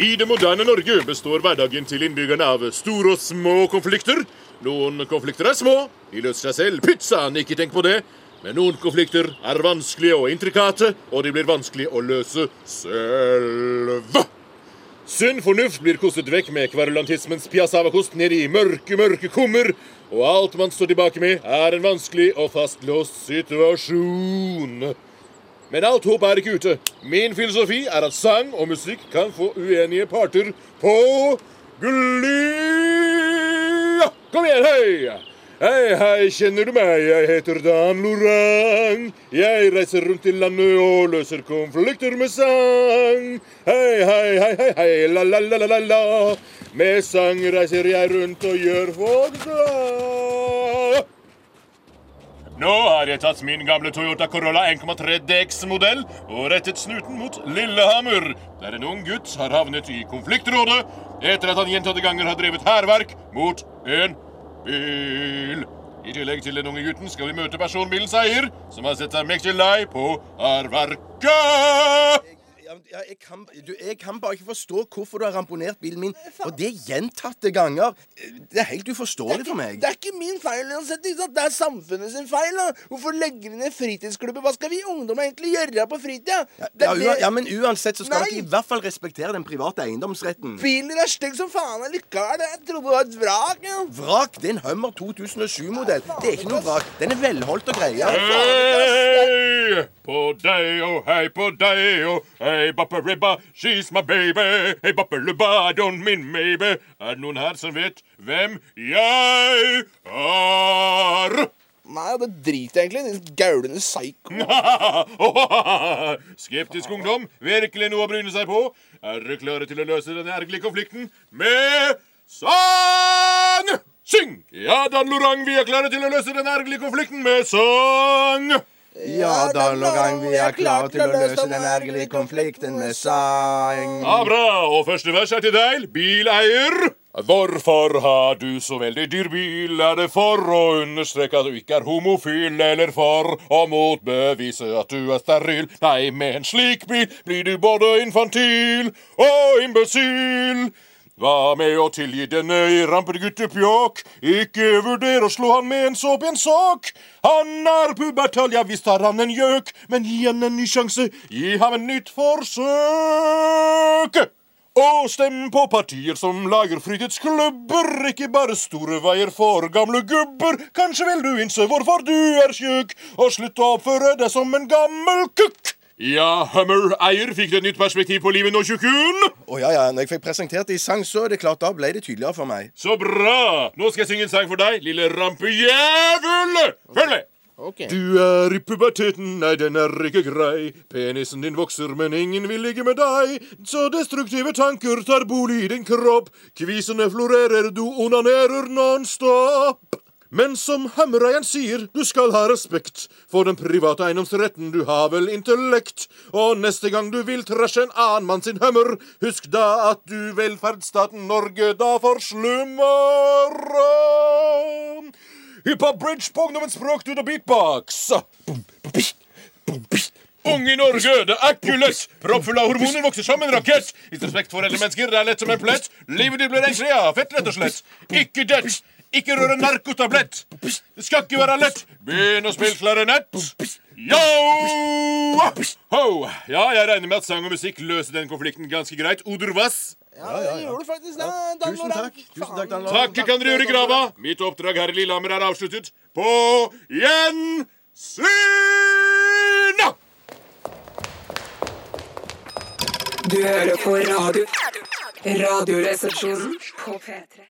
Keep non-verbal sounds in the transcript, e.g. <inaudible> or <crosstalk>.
I det moderne Norge består hverdagen til innbyggerne av store og små konflikter. Noen konflikter er små, de løser seg selv. Pizzaen, ikke tenk på det. Men noen konflikter er vanskelige og intrikate, og de blir vanskelig å løse selv. Sunn fornuft blir kostet vekk med kverulantismens piassavakost ned i mørke, mørke kummer, og alt man står tilbake med, er en vanskelig og fastlåst situasjon. Men alt håp er ikke ute. Min filosofi er at sang og musikk kan få uenige parter på glid. Kom igjen, hei! Hei, hei, kjenner du meg? Jeg heter Dan Lorang. Jeg reiser rundt i landet og løser konflikter med sang. Hei, hei, hei, hei, hei, la, la, la, la, la. Med sang reiser jeg rundt og gjør folk glad. Nå har jeg tatt min gamle Toyota Corolla 1,3 DX-modell og rettet snuten mot Lillehammer, der en ung gutt har havnet i konfliktrådet etter at han gjentatte ganger har drevet hærverk mot en bil. I tillegg til den unge gutten skal vi møte personbilens eier, som har sett seg mektig lei på hærverket. Ja, ja, jeg, kan, du, jeg kan bare ikke forstå hvorfor du har ramponert bilen min, og det gjentatte ganger. Det er helt uforståelig for meg. Det er ikke min feil uansett. ikke sant? Det er samfunnet sin feil. da. Hvorfor legger de ned fritidsklubber? Hva skal vi ungdommer egentlig gjøre på fritida? Ja, Ja, ja, Men uansett så skal Nei. dere i hvert fall respektere den private eiendomsretten. Bilen din er stygg som faen allikevel. Jeg trodde det var et vrak. ja. Vrak, det er en Hummer 2007-modell. Det er ikke noe vrak. Den er velholdt og greier. Hei på deg og hei på deg og hei bapperibba, she's my baby. Hei bapperlubba, I don't mean maybe. Er det noen her som vet hvem jeg er? Nei, det driter jeg egentlig i. Gaulende psyko. <laughs> Skeptisk ungdom, virkelig noe å bryne seg på. Er dere klare til å løse denne ergerlige konflikten med sang? Syng! Ja, Dan Lorang, vi er klare til å løse denne ergerlige konflikten med sang. Ja, da gang vi er klare til å løse den ergerlige konflikten med sang. Ja, bra. Og første vers er til deg, bileier. Hvorfor har du så veldig dyr bil? Er det for å understreke at du ikke er homofil, eller for å motbevise at du er steril? Nei, med en slik bil blir du både infantil og imbesil. Hva med å tilgi denne rampete guttepjåk? Ikke vurder å slå han med en så pen sak. Han er pubertal, ja visst har han en gjøk, men gi han en ny sjanse. Gi ham en nytt forsøk. Og stem på partier som lager fritidsklubber, ikke bare store veier for gamle gubber. Kanskje vil du innse hvorfor du er tjukk, og slutte å oppføre deg som en gammel kukk. Ja, Hummer-eier, fikk du et nytt perspektiv på livet nå, tjukkun? Å ja, ja, når jeg fikk presentert det i sang, så er det klart da ble det tydeligere for meg. Så bra! Nå skal jeg synge en sang for deg, lille rampejævel! Følg med! Okay. Du er i puberteten, nei, den er ikke grei. Penisen din vokser, men ingen vil ligge med deg. Så destruktive tanker tar bolig i din kropp. Kvisene florerer, du onanerer nonstop. Men som hammereieren sier, du skal ha respekt for den private eiendomsretten, du har vel intellekt. Og neste gang du vil trashe en annen mann sin hummer, husk da at du velferdsstaten Norge da forslummer. Hiphop-bridge på ungdommens språk to the beatbox. Unge i Norge, det er ikke lett. Proppfull av hormoner vokser som en rakett. I respekt for eldre mennesker, det er lett som en plett. Livet ditt blir enkelt, ja. Fett, rett og slett. Ikke det. Ikke røre narkotablett. Det skal ikke være lett. Begynn å spille klarinett. Yo! Ho! Ja, jeg regner med at sang og musikk løser den konflikten ganske greit. Oder Ja, Ja, ja. gjorde faktisk det. Tusen takk. Tusen takk, Dan Lorang. Takk kan dere gjøre i grava. Mitt oppdrag her i Lillehammer er avsluttet. På gjensyn! Du hører på radio. Radioresepsjonen på P3.